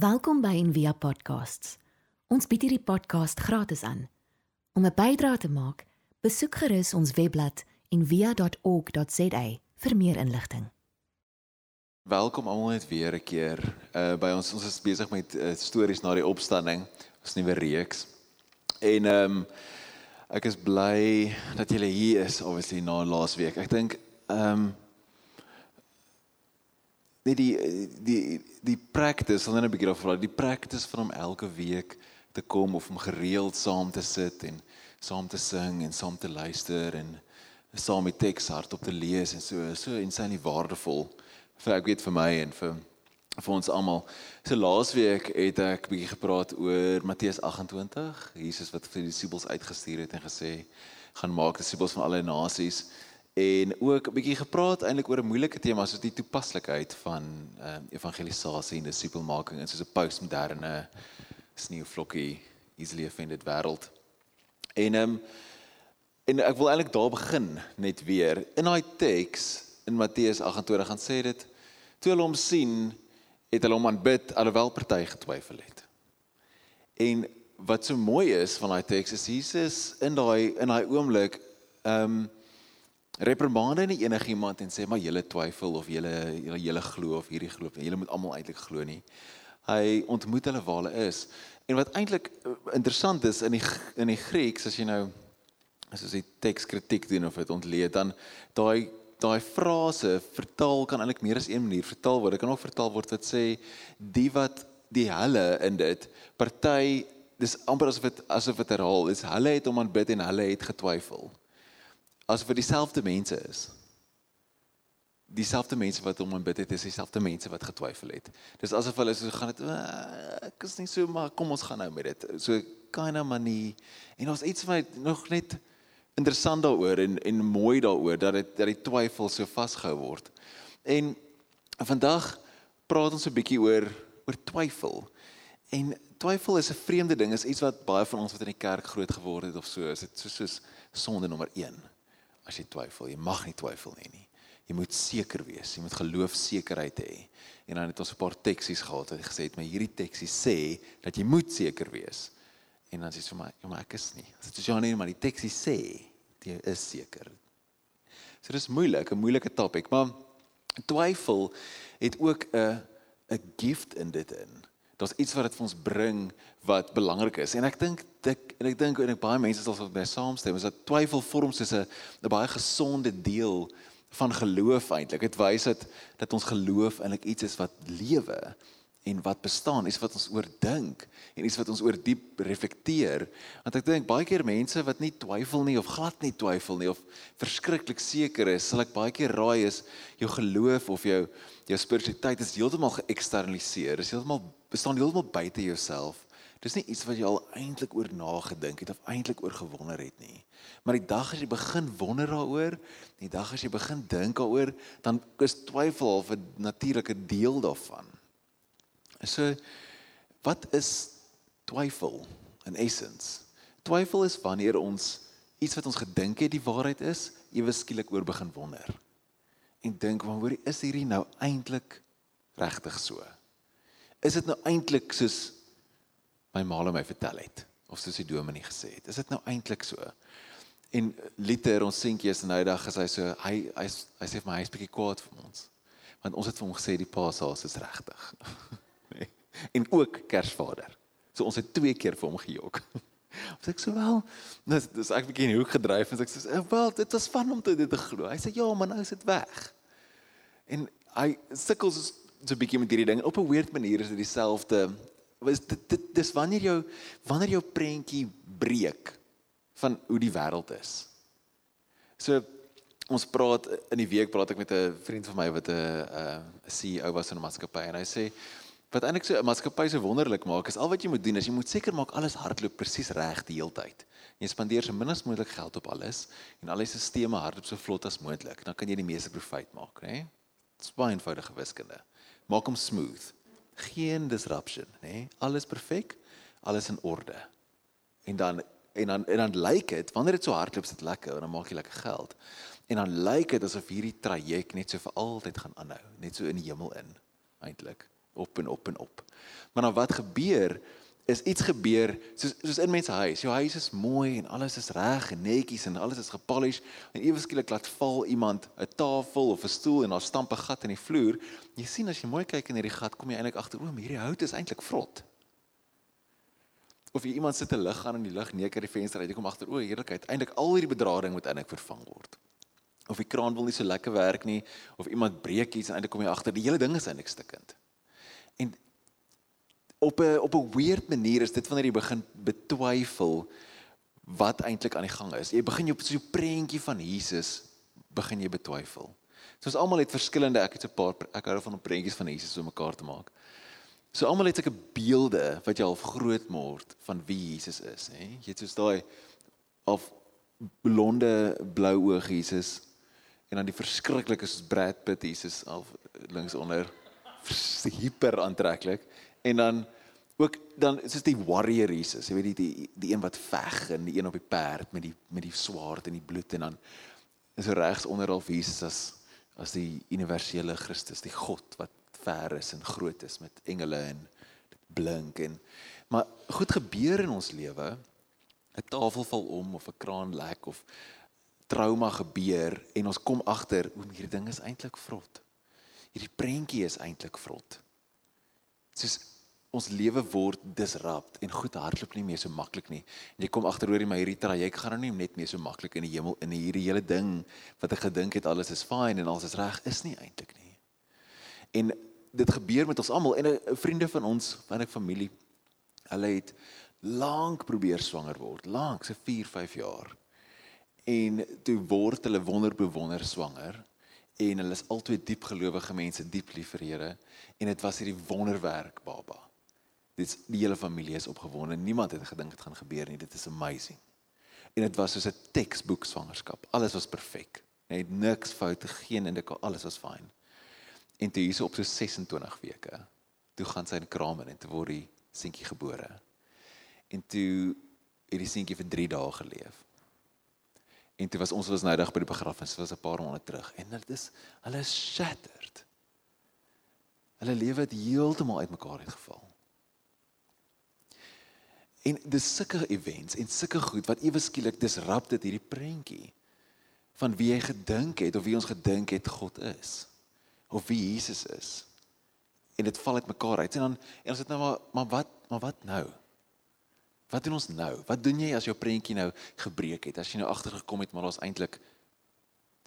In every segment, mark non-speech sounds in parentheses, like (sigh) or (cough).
Welkom by Envia Podcasts. Ons bied hierdie podcast gratis aan. Om 'n bydrae te maak, besoek gerus ons webblad en via.org.za vir meer inligting. Welkom almal net weer 'n keer. Uh by ons ons is besig met uh, stories na die opstanding, ons nuwe reeks. En ehm um, ek is bly dat julle hier is obviously na laasweek. Ek dink ehm um, die die die die practice, sal net 'n bietjie daarvoor, die practice van om elke week te kom of om gereeld saam te sit en saam te sing en saam te luister en saam met teks hardop te lees en so so insanely waardevol vir ek weet vir my en vir vir ons almal. So laasweek het ek bietjie gepraat oor Matteus 28, Jesus wat vir die disippels uitgestuur het en gesê gaan maak disippels van alle nasies en ook 'n bietjie gepraat eintlik oor 'n moeilike tema soos die toepaslikheid van ehm uh, evangelisasie en disipelmaking in soos 'n postmoderne sneeuvlokkie easily offended wêreld. En ehm um, en ek wil eintlik daar begin net weer. In daai teks in Matteus 28 gaan sê dit toe hulle hom sien, het hulle hom aanbid alhoewel party getwyfel het. En wat so mooi is van daai teks is Jesus in daai in daai oomblik ehm um, reprimande nie enigiemand en sê maar julle twyfel of julle julle glo of hierdie glo. Julle moet almal eintlik glo nie. Hy ontmoet hulle waar hulle is. En wat eintlik eh, interessant is in die in die Grieks as jy nou as jy teks kritiek doen of dit ontleed dan daai daai frase vertaal kan eintlik meer as een manier vertaal word. Dit kan ook vertaal word wat sê die wat die hulle in dit party dis amper asof dit asof dit herhaal is. Hulle het hom aanbid en hulle het getwyfel asof dit dieselfde mense is. Dieselfde mense wat hom aanbid het, is dieselfde mense wat getwyfel het. Dis asof hulle so gaan dit ek is nie so maar kom ons gaan nou met dit. So kind of money en ons iets wat nog net interessant daaroor en en mooi daaroor dat dit dat die twyfel so vasgehou word. En vandag praat ons 'n bietjie oor oor twyfel. En twyfel is 'n vreemde ding, is iets wat baie van ons wat in die kerk groot geword het of so, is dit soos soos sonde nommer 1 as jy twyfel. Jy mag nie twyfel nie nie. Jy moet seker wees. Jy moet geloofsekerheid hê. En dan het ons 'n paar teksies gehad wat gesê het, maar hierdie teksie sê dat jy moet seker wees. En dan sê vir my, ja, maar ek is nie. Dit is ja nee, maar die teksie sê jy is seker. So dis moeilik, 'n moeilike topik, maar twyfel het ook 'n 'n gift in dit in daar's iets wat dit vir ons bring wat belangrik is. En ek dink ek en ek dink en ek baie mense sal by saamstem is dat twyfel vorm soos 'n baie gesonde deel van geloof eintlik. Dit wys dat dat ons geloof eintlik iets is wat lewe en wat bestaan, iets wat ons oordink en iets wat ons oor diep reflekteer. Want ek dink baie keer mense wat nie twyfel nie of glad nie twyfel nie of verskriklik seker is, sal ek baie keer raai is jou geloof of jou jou spiritualiteit is heeltemal geëksternaliseer. Dit is heeltemal bestaan heeltemal buite jouself. Dis nie iets wat jy al eintlik oor nagedink het of eintlik oor gewonder het nie. Maar die dag as jy begin wonder daaroor, die dag as jy begin dink daaroor, dan is twyfel al 'n natuurlike deel daarvan. So wat is twyfel in essence? Twyfel is wanneer ons iets wat ons gedink het die waarheid is, ewe skielik oor begin wonder. En dink, "Maar hoor, is hierdie nou eintlik regtig so?" Is dit nou eintlik soos my ma my vertel het of soos die dominee gesê het? Is dit nou eintlik so? En Liter ons seentjie is nou dag gesê so hy hy hy sê vir my hy's bietjie kwaad vir ons. Want ons het vir hom gesê die Paashaas is regtig. (laughs) nee. En ook Kersvader. So ons het twee keer vir hom gejok. (laughs) Ons ek sê wel, dis dis ek begin hoek gedryf en ek sê eh, wel dit was van om te dit te glo. Hy sê ja, maar nou is dit weg. En hy sukkel so 'n bietjie met hierdie ding. Op 'n weird manier is dit dieselfde. Was dit, dit dis wanneer jou wanneer jou prentjie breek van hoe die wêreld is. So ons praat in die week praat ek met 'n vriend van my wat 'n 'n CEO was in 'n maatskappy en hy sê wat eintlik so 'n maatskappy so wonderlik maak is al wat jy moet doen is jy moet seker maak alles hardloop presies reg die hele tyd. Jy spandeer so min as moontlik geld op alles en al die stelsels hardloop so vlot as moontlik. Dan kan jy die meeste profijt maak, né? Dit is baie eenvoudige wiskunde maak hom smooth. Geen disruption, nê? Nee? Alles perfek, alles in orde. En dan en dan en dan lyk dit wanneer dit so hardloop sit lekker en dan maak jy lekker geld. En dan lyk dit asof hierdie traject net so vir altyd gaan aanhou, net so in die hemel in eintlik op en op en op. Maar dan wat gebeur is iets gebeur soos soos in mense huis. Jou huis is mooi en alles is reg en netjies en alles is gepolish en ewe skielik laat val iemand 'n tafel of 'n stoel en daar stamp 'n gat in die vloer. Jy sien as jy mooi kyk in hierdie gat, kom jy eintlik agter oom hierdie hout is eintlik vrot. Of jy iemand sit 'n lig aan in die lig neek uit die venster uit, jy kom agter o, heerlikheid, eintlik al hierdie bedrading moet eintlik vervang word. Of die kraan wil nie so lekker werk nie, of iemand breek iets en eintlik kom jy agter die hele ding is eintlik stukkend. En op 'n op 'n weird manier is dit wanneer jy begin betwyfel wat eintlik aan die gang is. Jy begin jou so 'n prentjie van Jesus begin jy betwyfel. So ons almal het verskillende ek het so 'n paar ek hou van om prentjies van Jesus so mekaar te maak. So almal het sulke beelde wat jy al groot word van wie Jesus is, hè. Jy het soos daai of blonde blou oog Jesus en dan die verskriklike soos Brad Pitt Jesus al links onder hyper aantreklik en dan ook dan dit die warrior Jesus, jy weet die die die een wat veg en die een op die perd met die met die swaard en die bloed en dan is er regs onder al Jesus as as die universele Christus, die God wat ver is en groot is met engele en blink en maar goed gebeur in ons lewe 'n tafel val om of 'n kraan lek of trauma gebeur en ons kom agter hoe hierdie ding is eintlik vrot. Hierdie prentjie is eintlik vrot. Soos ons lewe word disrupt en goed hardloop nie meer so maklik nie. En jy kom agteroor in my hierdie traject gaan nou nie net meer so maklik in die hemel in hierdie hele ding wat ek gedink het alles is fine en alles is reg is nie eintlik nie. En dit gebeur met ons almal en 'n vriende van ons, van 'n familie. Hulle het lank probeer swanger word, lank, so 4, 5 jaar. En toe word hulle wonderbewonder swanger en hulle is altyd diep gelowige mense, diep lief vir Here en dit was hierdie wonderwerk baba. Dit die hele familie is opgewonde. Niemand het gedink dit gaan gebeur nie. Dit is amazing. En dit was soos 'n textbook swangerskap. Alles was perfek. Net niks foute, geen indikasie, alles was fyn. En toe hierso op so 26 weke, toe gaan sy in kraam in en toe word die seentjie gebore. En toe het die seentjie vir 3 dae geleef. En toe was ons was nou dag by die begrafnis, was 'n paar maande terug en dit is hulle is shattered. Hulle lewe het heeltemal uitmekaar uitgeval. En dis sulke events en sulke goed wat ewe skielik disrupt dit hierdie prentjie van wie jy gedink het of wie ons gedink het God is of wie Jesus is. En dit val uitmekaar uit en dan en ons het nou maar maar wat maar wat nou? Wat doen ons nou? Wat doen jy as jou prentjie nou gebreek het? As jy nou agtergekom het maar ons eintlik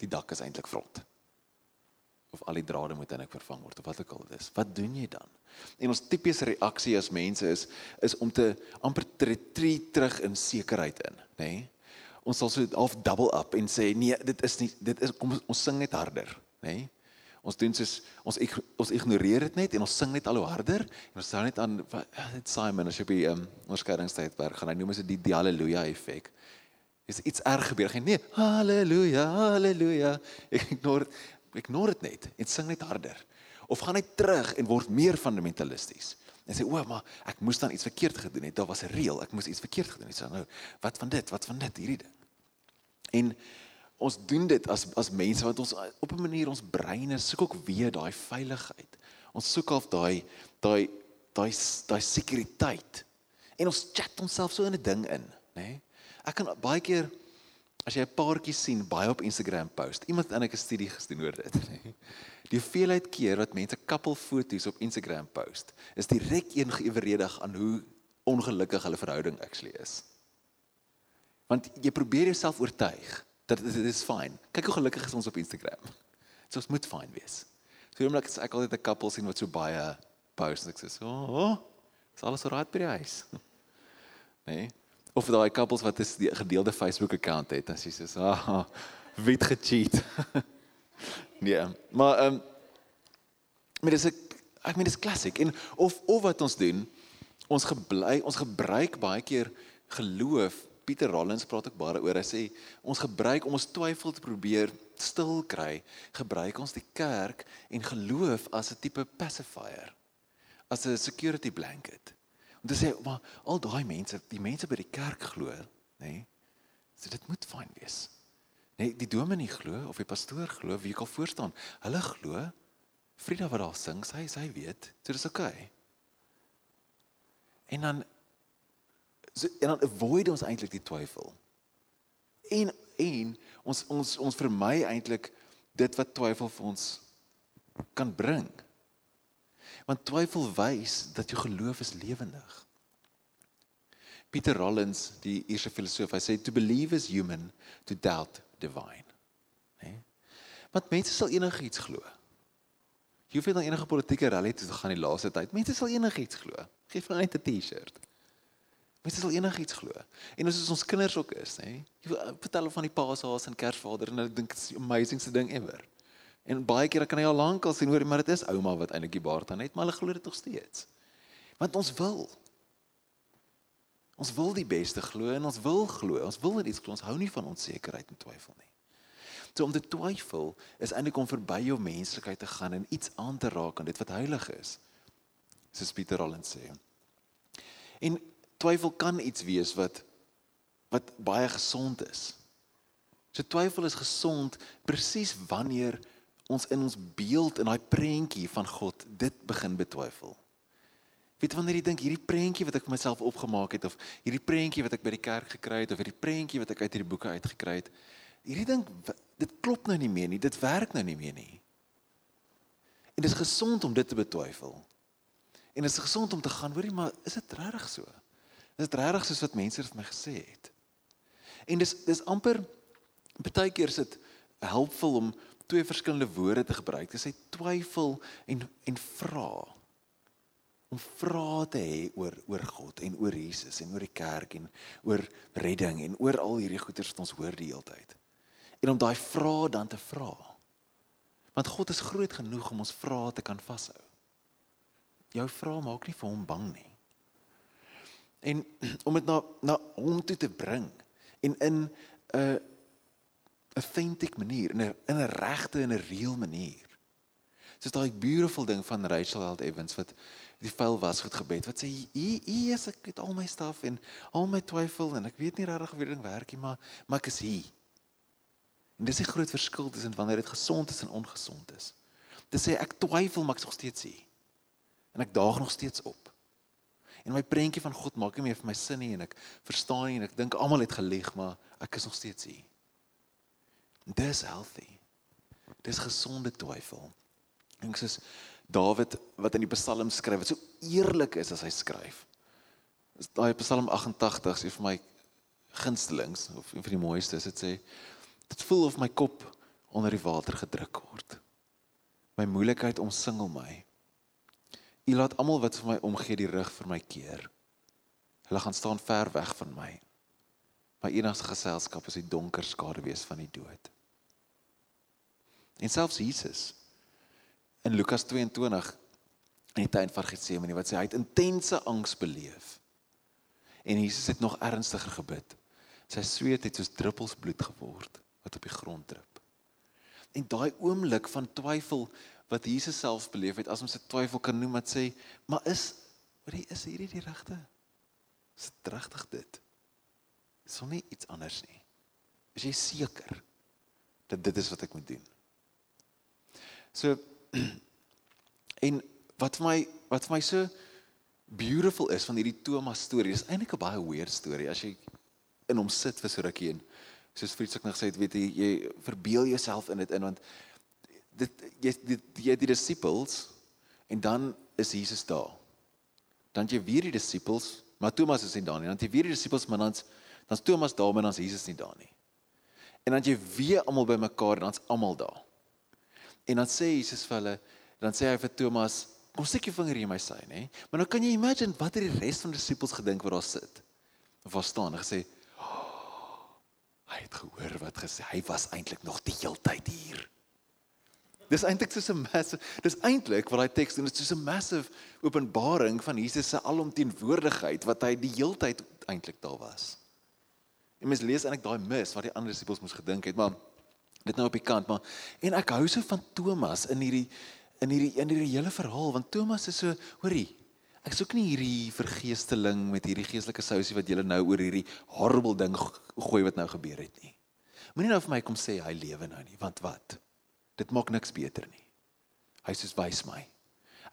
die dak is eintlik vrot of al die drade moet eintlik vervang word of wat ook al dit is. Wat doen jy dan? En ons tipiese reaksie as mense is is om te amper retreat terug in sekerheid in, nê? Nee? Ons sal so half double up en sê nee, dit is nie dit is kom ons sing net harder, nê? Nee? Ons doen soos ons ons ignoreer dit net en ons sing net al hoe harder en ons sê net aan dit Simon as jy by ehm um, onderskeidingstyd werk gaan hy noem dit die, die haleluja effek. Is iets erg gebeur? Geen nee, haleluja, haleluja. Ek ignore ignore dit net en sing net harder. Of gaan net terug en word meer fundamentalisties. En sê o, maar ek moes dan iets verkeerd gedoen het. Daar was 'n reël, ek moes iets verkeerd gedoen het. So nou, wat van dit? Wat van dit hierdie ding? En ons doen dit as as mense wat ons op 'n manier ons breine soek ook weer daai veiligheid. Ons soek af daai daai daai daai sekuriteit. En ons chat onsself so in 'n ding in, nê? Nee? Ek kan baie keer as jy 'n paartjie sien baie op Instagram post. Iemand het 'n studie gedoen oor dit. (laughs) Die hoeveelheid keer wat mense couple foto's op Instagram post, is direk eweneredig aan hoe ongelukkig hulle verhouding actually is. Want jy probeer jouself oortuig dat dit is fyn. Kyk hoe gelukkig is ons op Instagram. (laughs) So ons moet fyn wees. So omdat ek altyd 'n couple sien wat so baie post en ek sê, "O, oh, is alles reg by die huis?" (laughs) Nee of daai couples wat 'n gedeelde Facebook account het sy sê ah wie het gecheat (laughs) nee maar ehm um, maar dis ek ek meen dis klassiek en of of wat ons doen ons gebly ons gebruik baie keer geloof Pieter Rollins praat ook baie oor hy sê ons gebruik om ons twyfel te probeer stil kry gebruik ons die kerk en geloof as 'n tipe pacifier as 'n security blanket Om te sê maar al daai mense, die mense by die kerk glo, nê? Nee, so dit moet fyn wees. Nee, die dominee glo of die pastoor glo, wie ek al voor staan, hulle glo Frida wat daar sing, sy sy weet, so dis oké. Okay. En dan so en dan avoid ons eintlik die twyfel. En en ons ons ons vermy eintlik dit wat twyfel vir ons kan bring. Want twyfel wys dat jou geloof is lewendig. Peter Rollins, die Ierse filosoof, hy sê to believe is human, to doubt divine. Hè? Want mense sal enigiets glo. Jy hoef nie dan enige politieke rally te gaan die laaste tyd. Mense sal enigiets glo. Geef hulle net 'n T-shirt. Mense sal enigiets glo. En as ons kinders ook is, hè. Jy vertel van die Paashaas en Kersvader en hulle dink dit is die amazingste ding ever. En baie kere kan jy al lank al sien hoor, maar dit is ouma wat eintlik die baard aan het, maar hulle glo dit nog steeds. Want ons wil Ons wil die beste glo en ons wil glo. Ons wil net iets glo. Ons hou nie van onsekerheid en twyfel nie. So om te twyfel is eintlik om verby jou menslikheid te gaan en iets aan te raak aan dit wat heilig is. Soos Pieter Allen sê. En twyfel kan iets wees wat wat baie gesond is. So twyfel is gesond presies wanneer ons in ons beeld in daai prentjie van God dit begin betwyfel. Weet wanneer jy dink hierdie prentjie wat ek vir myself opgemaak het of hierdie prentjie wat ek by die kerk gekry het of hierdie prentjie wat ek uit hierdie boeke uitgekry het, hierdie ding dit klop nou nie meer nie, dit werk nou nie meer nie. En dit is gesond om dit te betwyfel. En dit is gesond om te gaan, hoorie, maar is dit regtig so? Dis regtig soos wat mense vir my gesê het. En dis dis amper baie keer is dit helpvol om twee verskillende woorde te gebruik. Dis hy twyfel en en vra. Om vra te hê oor oor God en oor Jesus en oor die kerk en oor redding en oor al hierdie goeders wat ons hoor die hele tyd. En om daai vra dan te vra. Want God is groot genoeg om ons vrae te kan vashou. Jou vrae maak nie vir hom bang nie en (clears throat) om dit na na hom toe te bring en in 'n authentic manier in 'n in 'n regte en 'n reëel manier. Soos daai beautiful ding van Rachel Held Evans wat die vuil was goed gebed wat sê hier is ek met al my staf en al my twyfel en ek weet nie regtig hierdie ding werk nie maar maar ek is hier. En dis 'n groot verskil tussen wanneer dit gesond is en ongesond is. Dit sê ek twyfel maar ek is nog steeds hier. En ek daag nog steeds op. En my prentjie van God maak nie meer vir my sin nie en ek verstaan nie en ek dink almal het gelieg, maar ek is nog steeds hier. Dis healthy. Dis gesonde twyfel. En soos Dawid wat in die Psalm skryf, wat so eerlik is as hy skryf. Is daai Psalm 88 sê vir my gunstelings of een van die mooiste is dit sê dit voel of my kop onder die water gedruk word. My moeilikheid omsingel my. U laat almal wat vir my omgee die rug vir my keer. Hulle gaan staan ver weg van my. My enigste geselskap is die donker skaduwees van die dood. En selfs Jesus in Lukas 22 in die tuin van Getsemane wat sê hy het intense angs beleef. En Jesus het nog ernstiger gebid. Sy sweet het soos druppels bloed geword wat op die grond drup. En daai oomblik van twyfel wat Jesus self beleef het as ons 'n twyfel kan noem wat sê, maar is wat is hierdie die regte? Is dit regtig dit? Is hom nie iets anders nie. Is jy seker dat dit is wat ek moet doen? So (clears throat) en wat vir my wat vir my so beautiful is van hierdie Thomas storie, is eintlik 'n baie weird storie as jy in hom sit vir so rukkie en soos Fritz ook nog gesê het, weet jy, jy verbeel jouself in dit in want dit jy dit jy die disippels en dan is Jesus daar. Dan jy weer die disippels, maar Thomas is nie daar nie. Dan jy weer die disippels, maar dan's dan's Thomas daar, maar dan's Jesus nie daar nie. En dan jy weer almal bymekaar, dan's almal daar. En dan sê Jesus vir hulle, dan sê hy vir Thomas, kom steek jou vinger in my sy, nê? Maar nou kan jy imagine wat het die res van die disippels gedink wat daar sit? Waar staan en gesê, oh, hy het gehoor wat gesê, hy was eintlik nog die heeltyd hier. Dis eintlik soos 'n massive dis eintlik wat daai teks doen, dit is soos 'n massive openbaring van Jesus se alomteenwoordigheid wat hy die heeltyd eintlik daar was. En mens lees eintlik daai mis wat die ander disippels moes gedink het, maar dit nou op die kant, maar en ek hou so van Thomas in hierdie in hierdie in hierdie hele verhaal want Thomas is so, hoorie, ek soek nie hierdie vergeesteling met hierdie geestelike sousie wat julle nou oor hierdie horrible ding gooi wat nou gebeur het nie. Moenie nou vir my kom sê hy lewe nou nie, want wat? Dit maak niks beter nie. Hy sê wys my.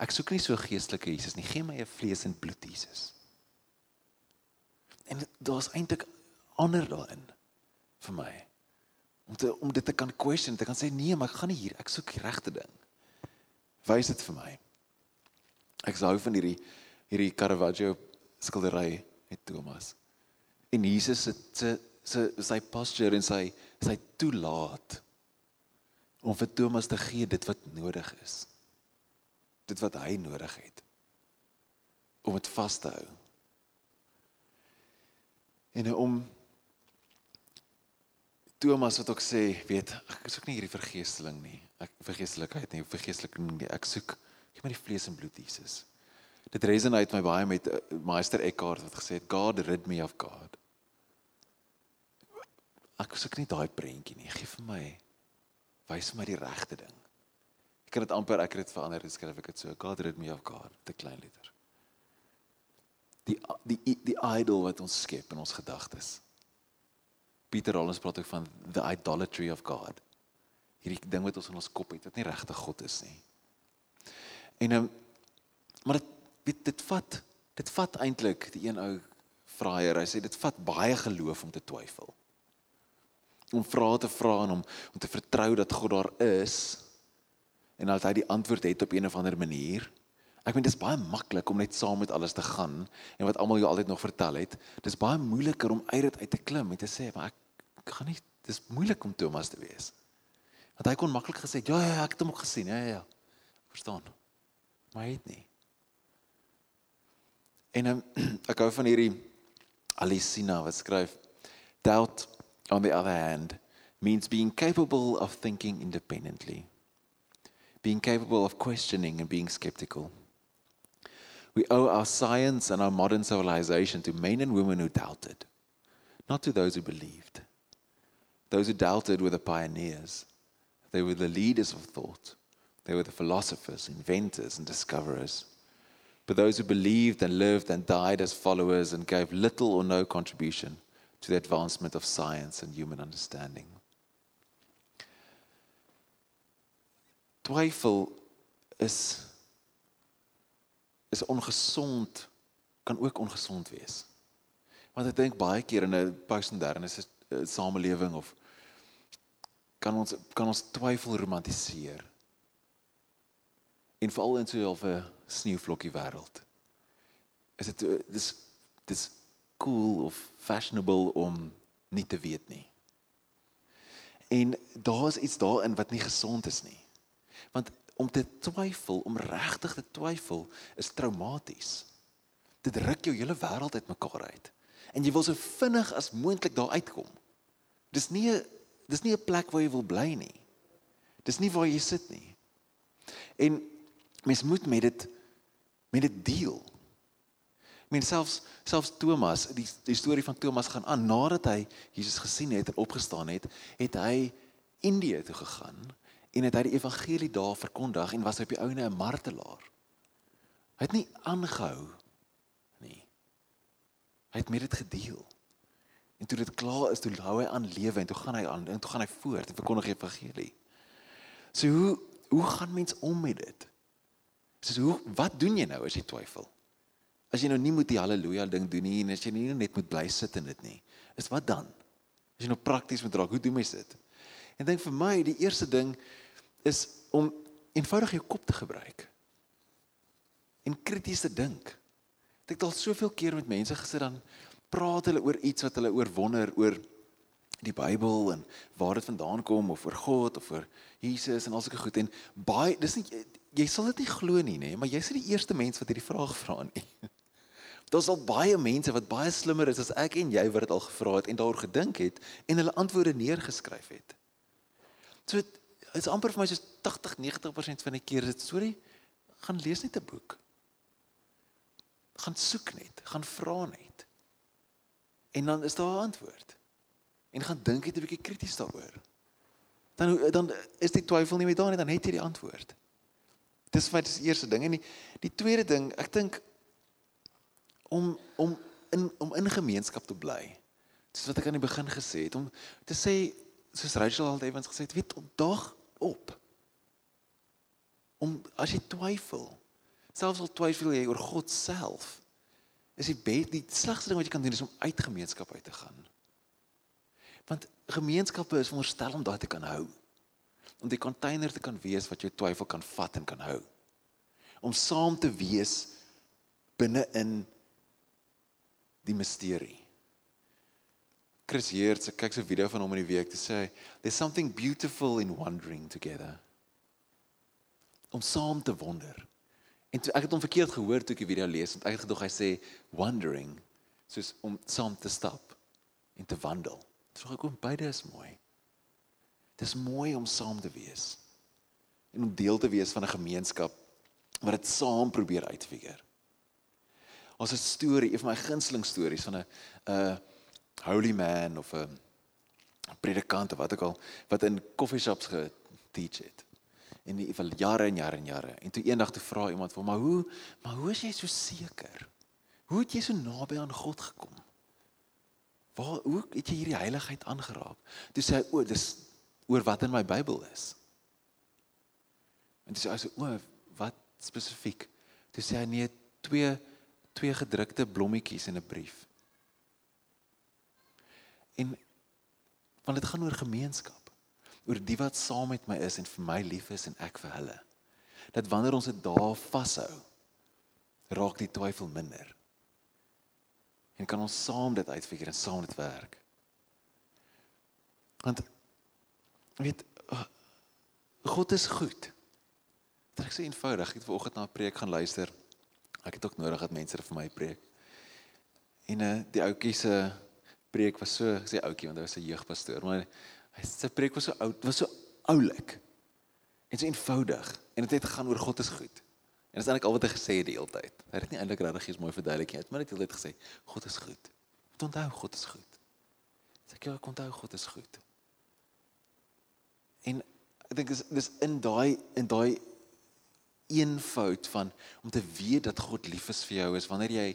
Ek soek nie so geestelike Jesus nie. Gee my 'n vlees en bloed Jesus. En daar's eintlik ander daarin vir my. Om te om dit te kan question, te kan sê nee, maar ek gaan nie hier. Ek soek die regte ding. Wys dit vir my. Ek hou van hierdie hierdie Caravaggio skildery met Thomas. En Jesus se se sy posture en sy sy toelaat om vir Thomas te gee dit wat nodig is. Dit wat hy nodig het om dit vas te hou. En om Thomas wat ook sê, weet, ek soek nie hierdie vergeesteling nie. Ek vergeestelikheid nie, vergeestelik nie. Ek soek gee my die vlees en bloed Jesus. Dit resonate my baie met uh, Meester Eckhart wat gesê het God rid me of God. Ek soek nie daai prentjie nie. Gee vir my wys my die regte ding. Ek kan dit amper ek het dit verander, skryf ek dit so. God rid me of God, te klein letter. Die die die idol wat ons skep in ons gedagtes. Pieter Rollins praat ook van the idolatry of God. Hierdie ding wat ons in ons kop het, wat nie regtig God is nie. En um, maar dit weet dit vat dit vat eintlik die een ou vraaier, hy sê dit vat baie geloof om te twyfel om vrae te vra en om om te vertrou dat God daar is en dat hy die antwoord het op een of ander manier. Ek meen dis baie maklik om net saam met alles te gaan en wat almal jou altyd nog vertel het. Dis baie moeiliker om uit dit uit te klim en te sê maar ek, gaan nie dis moeilik om Thomas te wees. Want hy kon maklik gesê ja ja, ja ek het hom ook gesien. Ja ja ja. Verstaan. Maar hy het nie. En um, (clears throat) ek hou van hierdie Alicina wat skryf doubt on the other hand, means being capable of thinking independently, being capable of questioning and being skeptical. We owe our science and our modern civilization to men and women who doubted, not to those who believed. Those who doubted were the pioneers, they were the leaders of thought, they were the philosophers, inventors, and discoverers. But those who believed and lived and died as followers and gave little or no contribution to the advancement of science and human understanding. Twyfel is is ongesond kan ook ongesond wees. Want ek dink baie keer in 'n postmoderne samelewing of kan ons kan ons twyfel romantiseer. En veral in so 'n sneeuvlokkie wêreld. Is dit dis dis cool of fashionable om nie te weet nie. En daar's iets daarin wat nie gesond is nie. Want om te twyfel, om regtig te twyfel, is traumaties. Dit ruk jou hele wêreld uitmekaar uit. En jy wil so vinnig as moontlik daar uitkom. Dis nie 'n dis nie 'n plek waar jy wil bly nie. Dis nie waar jy sit nie. En mens moet met dit met dit deel meen selfs selfs Thomas, die die storie van Thomas gaan aan nadat hy Jesus gesien het en opgestaan het, het hy Indië toe gegaan en het hy die evangelie daar verkondig en was hy op die ouene 'n martelaar. Hy het nie aangehou nie. Hy het met dit gedeel. En toe dit klaar is, toe hou hy aan lewe en toe gaan hy aan en toe gaan hy voort en verkondig die evangelie. So hoe hoe gaan mens om met dit? So hoe wat doen jy nou as jy twyfel? As jy nou nie moet die haleluja ding doen nie en as jy nie net moet bly sit in dit nie. Is wat dan? As jy nou prakties moet raak, hoe doen mens dit? En dink vir my die eerste ding is om eenvoudig jou kop te gebruik. En krities te dink. Ek het al soveel keer met mense gesit dan praat hulle oor iets wat hulle oor wonder oor die Bybel en waar dit vandaan kom of oor God of oor Jesus en al sulke goed en baie dis nie jy sal dit nie glo nie nê maar jy's die eerste mens wat hierdie vraag vra nie Daar's al baie mense wat baie slimmer is as ek en jy wat dit al gevra het en daaroor gedink het en hulle antwoorde neergeskryf het. So dit is amper vir my soos 80 90% van die keer is dit sorry, gaan lees net 'n boek. Gaan soek net, gaan vra net. En dan is daar 'n antwoord. En gaan dink net 'n bietjie krities daaroor. Dan dan is die twyfel nie meer daar nie, dan het jy die antwoord. Dis wat is die eerste ding en die, die tweede ding, ek dink om om in om in gemeenskap te bly. Dis wat ek aan die begin gesê het om te sê soos Rachel al Evans gesê het, weet dag op. om as jy twyfel, selfs al twyfel jy oor God self, is die be die slegste ding wat jy kan doen is om uit gemeenskap uit te gaan. Want gemeenskappe is veronderstel om daai te kan hou. Om die container te kan wees wat jou twyfel kan vat en kan hou. Om saam te wees binne in die misterie. Chris Heerts, ek kyk so 'n video van hom in die week te sê, there's something beautiful in wandering together. Om saam te wonder. En toe, ek het hom verkeerd gehoor toe ek die video lees, want ek het gedog hy sê wandering soos om saam te stap en te wandel. Dis ook om beide is mooi. Dis mooi om saam te wees en om deel te wees van 'n gemeenskap wat dit saam probeer uitfigure. Ons 'n storie, een van my gunsteling stories van 'n 'n holy man of 'n predikant of wat ook al wat in koffieshops geteach het. En die vir jare en jare en jare. En toe eendag toe vra iemand vir hom, "Maar hoe, maar hoe is jy so seker? Hoe het jy so naby aan God gekom?" Waar hoe het jy hierdie heiligheid aangeraak? Toe sê hy, "O, dis oor wat in my Bybel is." En dis as o, wat spesifiek? Toe sê hy nee, twee twee gedrukte blommetjies in 'n brief. En want dit gaan oor gemeenskap. Oor die wat saam met my is en vir my lief is en ek vir hulle. Dat wanneer ons dit daar vashou, raak die twyfel minder en kan ons saam dit uitfigure en saam dit werk. Want weet God is goed. Dit is eenvoudig. Ek het vanoggend na 'n preek gaan luister. Ek het ook nodig dat mense vir my preek. En uh die ouetjie se preek was so, ek sê ouetjie want hy was 'n jeugpastoor, maar hy se preek was so oud, was so oulik. En so eenvoudig. En dit het gegaan oor God is goed. En dit is eintlik al wat hy gesê het die hele tyd. Hy het nie eintlik regtig iets mooi verduidelik nie, maar net die hele tyd gesê God is goed. Moet onthou God is goed. Sê ek jou onthou God is goed. En ek dink dis dis in daai in daai eenvoud van om te weet dat God lief is vir jou is wanneer jy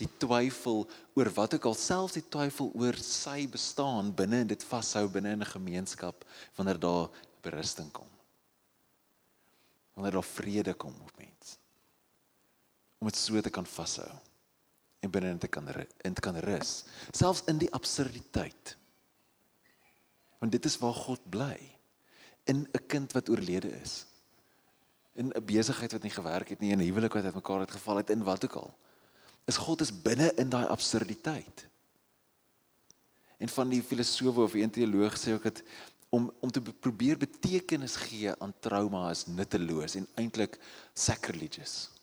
die twyfel oor wat ook al selfs die twyfel oor sy bestaan binne in dit vashou binne in 'n gemeenskap wanneer daar berusting kom. Wanneer daar vrede kom op mense om dit so te kan vashou en binne in te kan in te kan rus selfs in die absurditeit. Want dit is waar God bly. In 'n kind wat oorlede is in 'n besigheid wat nie gewerk het nie en 'n huwelik wat uitmekaar het geval het in wat ook al is God is binne in daai absurditeit en van die filosowe of die teoloog sê ook dat om om te probeer betekenis gee aan trauma is nutteloos en eintlik sacrilegious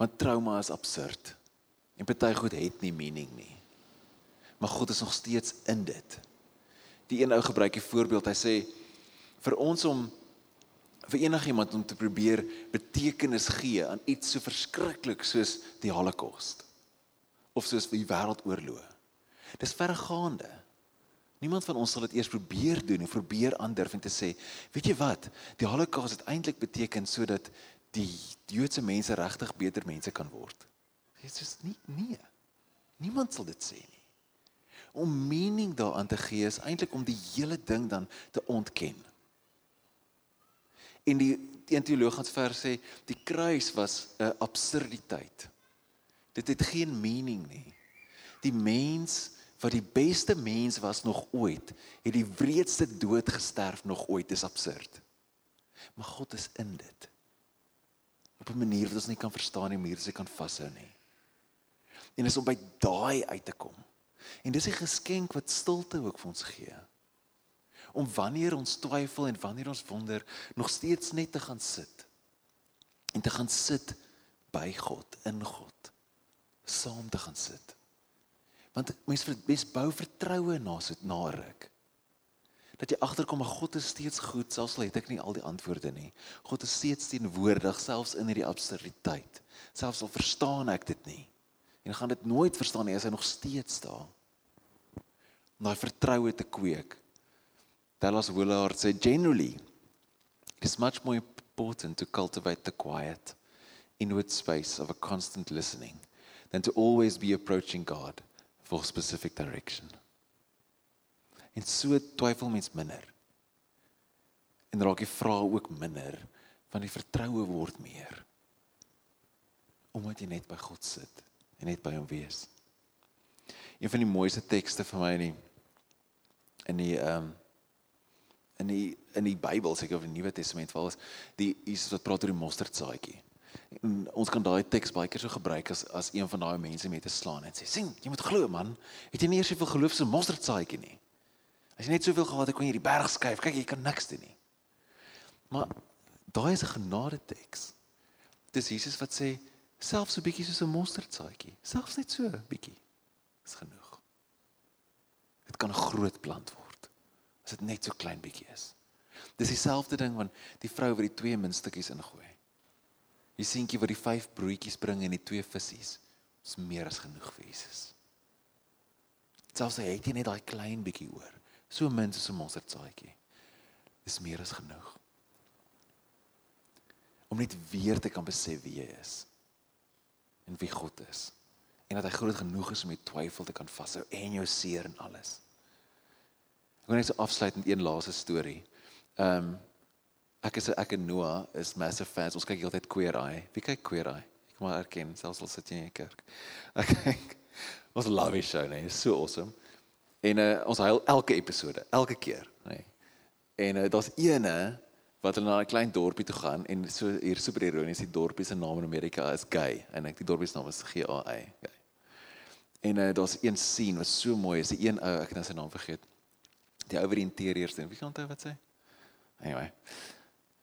Want trauma is absurd. En party goed het nie meaning nie. Maar God is nog steeds in dit. Die een ou gebruik 'n voorbeeld. Hy sê vir ons om vir enigiemand om te probeer betekenis gee aan iets so verskriklik soos die Holocaust of soos die wêreldoorlog. Dis verregaande. Niemand van ons sal dit eers probeer doen en probeer aandurf en te sê, weet jy wat? Die Holocaust het eintlik beteken sodat die Joodse mense regtig beter mense kan word. Dit is nie nee. Niemand sal dit sê nie. Om meaning daaraan te gee is eintlik om die hele ding dan te ontken. En die een teoloog het vers sê die kruis was 'n absurditeit. Dit het geen meaning nie. Die mens wat die beste mens was nog ooit, het die wreedste dood gesterf nog ooit. Dis absurd. Maar God is in dit op 'n manier wat ons nie kan verstaan nie, manier wat ons kan vashou nie. En is om by daai uit te kom. En dis 'n geskenk wat stilte ook vir ons gee. Om wanneer ons twyfel en wanneer ons wonder, nog steeds net te gaan sit. En te gaan sit by God, in God. Saam te gaan sit. Want mense mens bou vertroue na so na ruk dat jy agterkom maar God is steeds goed selfs al het ek nie al die antwoorde nie. God is steeds teenwoordig selfs in hierdie absurditeit. Selfs al verstaan ek dit nie. En gaan dit nooit verstaan nie as hy nog steeds daar. Om daai vertroue te kweek. Dallas Willard sê generally it is much more important to cultivate the quiet inward space of a constant listening than to always be approaching God for specific direction. En so twyfel mens minder. En raak die vrae ook minder van die vertroue word meer. Omdat jy net by God sit en net by hom wees. Een van die mooiste tekste vir my in die in die ehm um, in die in die Bybel seker of die Nuwe Testament val is die Jesus wat praat oor die mosterdsaadjie. En ons kan daai teks baie keer so gebruik as as een van daai mense mee te slaan en sê sien jy moet glo man. Het jy nie eers soveel geloof so mosterdsaadjie nie? As jy net soveel gehad het kon jy die berg skuif. Kyk jy kan niks doen nie. Maar daai is 'n genade teks. Dis Jesus wat sê selfs so bietjie soos 'n mosterdsaadjie. Selfs net so bietjie is genoeg. Dit kan 'n groot plant word as dit net so klein bietjie is dis dieselfde ding van die vrou wat die twee muntstukkies ingooi Die seentjie wat die vyf broodjies bring en die twee visse is meer as genoeg vir Jesus. Selfs hy het net daai klein bietjie oor. So min soos 'n mosterdsaadjie. Is meer as genoeg. Om net weer te kan besef wie hy is en wie God is en dat hy groot genoeg is om met twyfel te kan vashou en jou seer en alles. Ek wil net so afsluit met een laaste storie. Ehm um, Ek is ek en Noah is massive fans. Ons kyk heeltyd Queer Eye. Wie kyk Queer Eye? Ek maar erken selfs al sit jy in die kerk. Ek kyk ons love die show, nee, so awesome. En uh, ons huil elke episode, elke keer, nee. En uh, daar's eene wat hulle na 'n klein dorpie toe gaan en so hier super ironies die dorpie se naam in Amerika is Gay en ek die dorpie se naam is G A Y. En uh, daar's een scene wat so mooi is. Die een ou, ek het nou sy naam vergeet. Die ou wat die interieurs doen. Wie kan onthou wat sê? Anyway.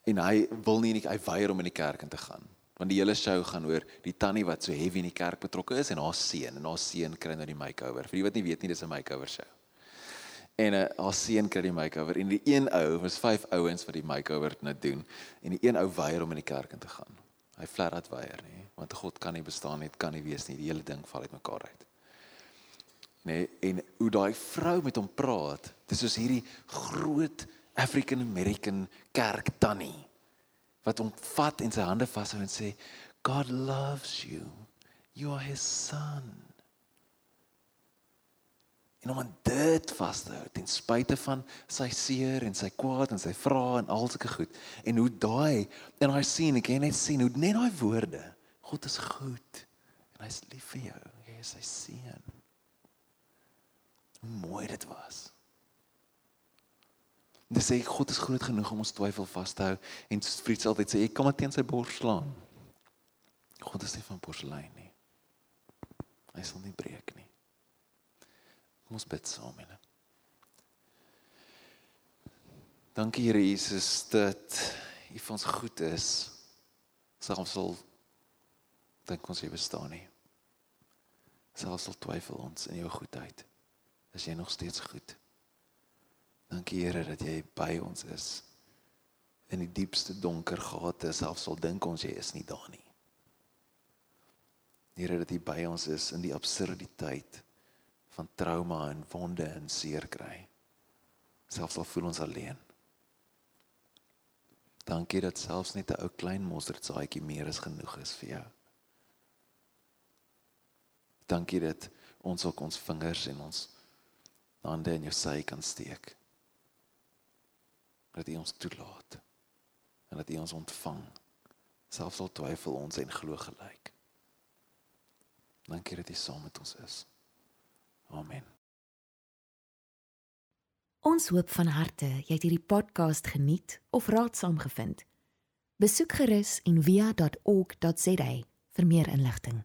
En hy wil nie hy weier om in die kerk in te gaan. Want die hele show gaan oor die tannie wat so heavy in die kerk betrokke is en haar seun. En haar seun kry nou die makeover. Vir wie wat nie weet nie dis 'n makeover show. En uh, haar seun kry die makeover. En die een ou was vyf ouens wat die makeover nou doen. En die een ou weier om in die kerk in te gaan. Hy flat uit weier nê want God kan nie bestaan nie kan nie wees nie. Die hele ding val uitmekaar uit nê en hoe daai vrou met hom praat dis soos hierdie groot African American kerk tannie wat hom vat en sy hande vashou en sê God loves you. You are his son. En hom dit vashou ten spyte van sy seer en sy kwaad en sy vrae en al sulke goed. En hoe daai en hy sien, ek kan net sien hoe net daai woorde, God is goed en hy's lief vir jou. Hy is sy seun. Hoe mooi dit was. Dis sê God is groot genoeg om ons twyfel vas te hou en Fritz altyd sê ek kan maar teen sy bors slaan. God is nie van porselein nie. Hy sal nie breek nie. Kom ons bid saam en Dankie Here Jesus dat U vir ons goed is. Selfs al dink ons jy bestaan nie. Selfs al twyfel ons in jou goedheid. Is jy nog steeds goed? Dankie Here dat jy by ons is in die diepste donker gate, selfs al dink ons jy is nie daar nie. Here dat jy by ons is in die absurditeit van trauma en wonde en seer kry. Selfs al voel ons alleen. Dankie dat selfs net 'n ou klein mosterdsaadjie meer as genoeg is vir jou. Dankie dat ons ook ons vingers en ons hande in jou sy kan steek dat U ons toelaat en dat U ons ontvang selfs al twyfel ons en glo gelyk. Dankie dat U saam met ons is. Amen. Ons hoop van harte jy het hierdie podcast geniet of raadsaam gevind. Besoek gerus en via.ok.za vir meer inligting.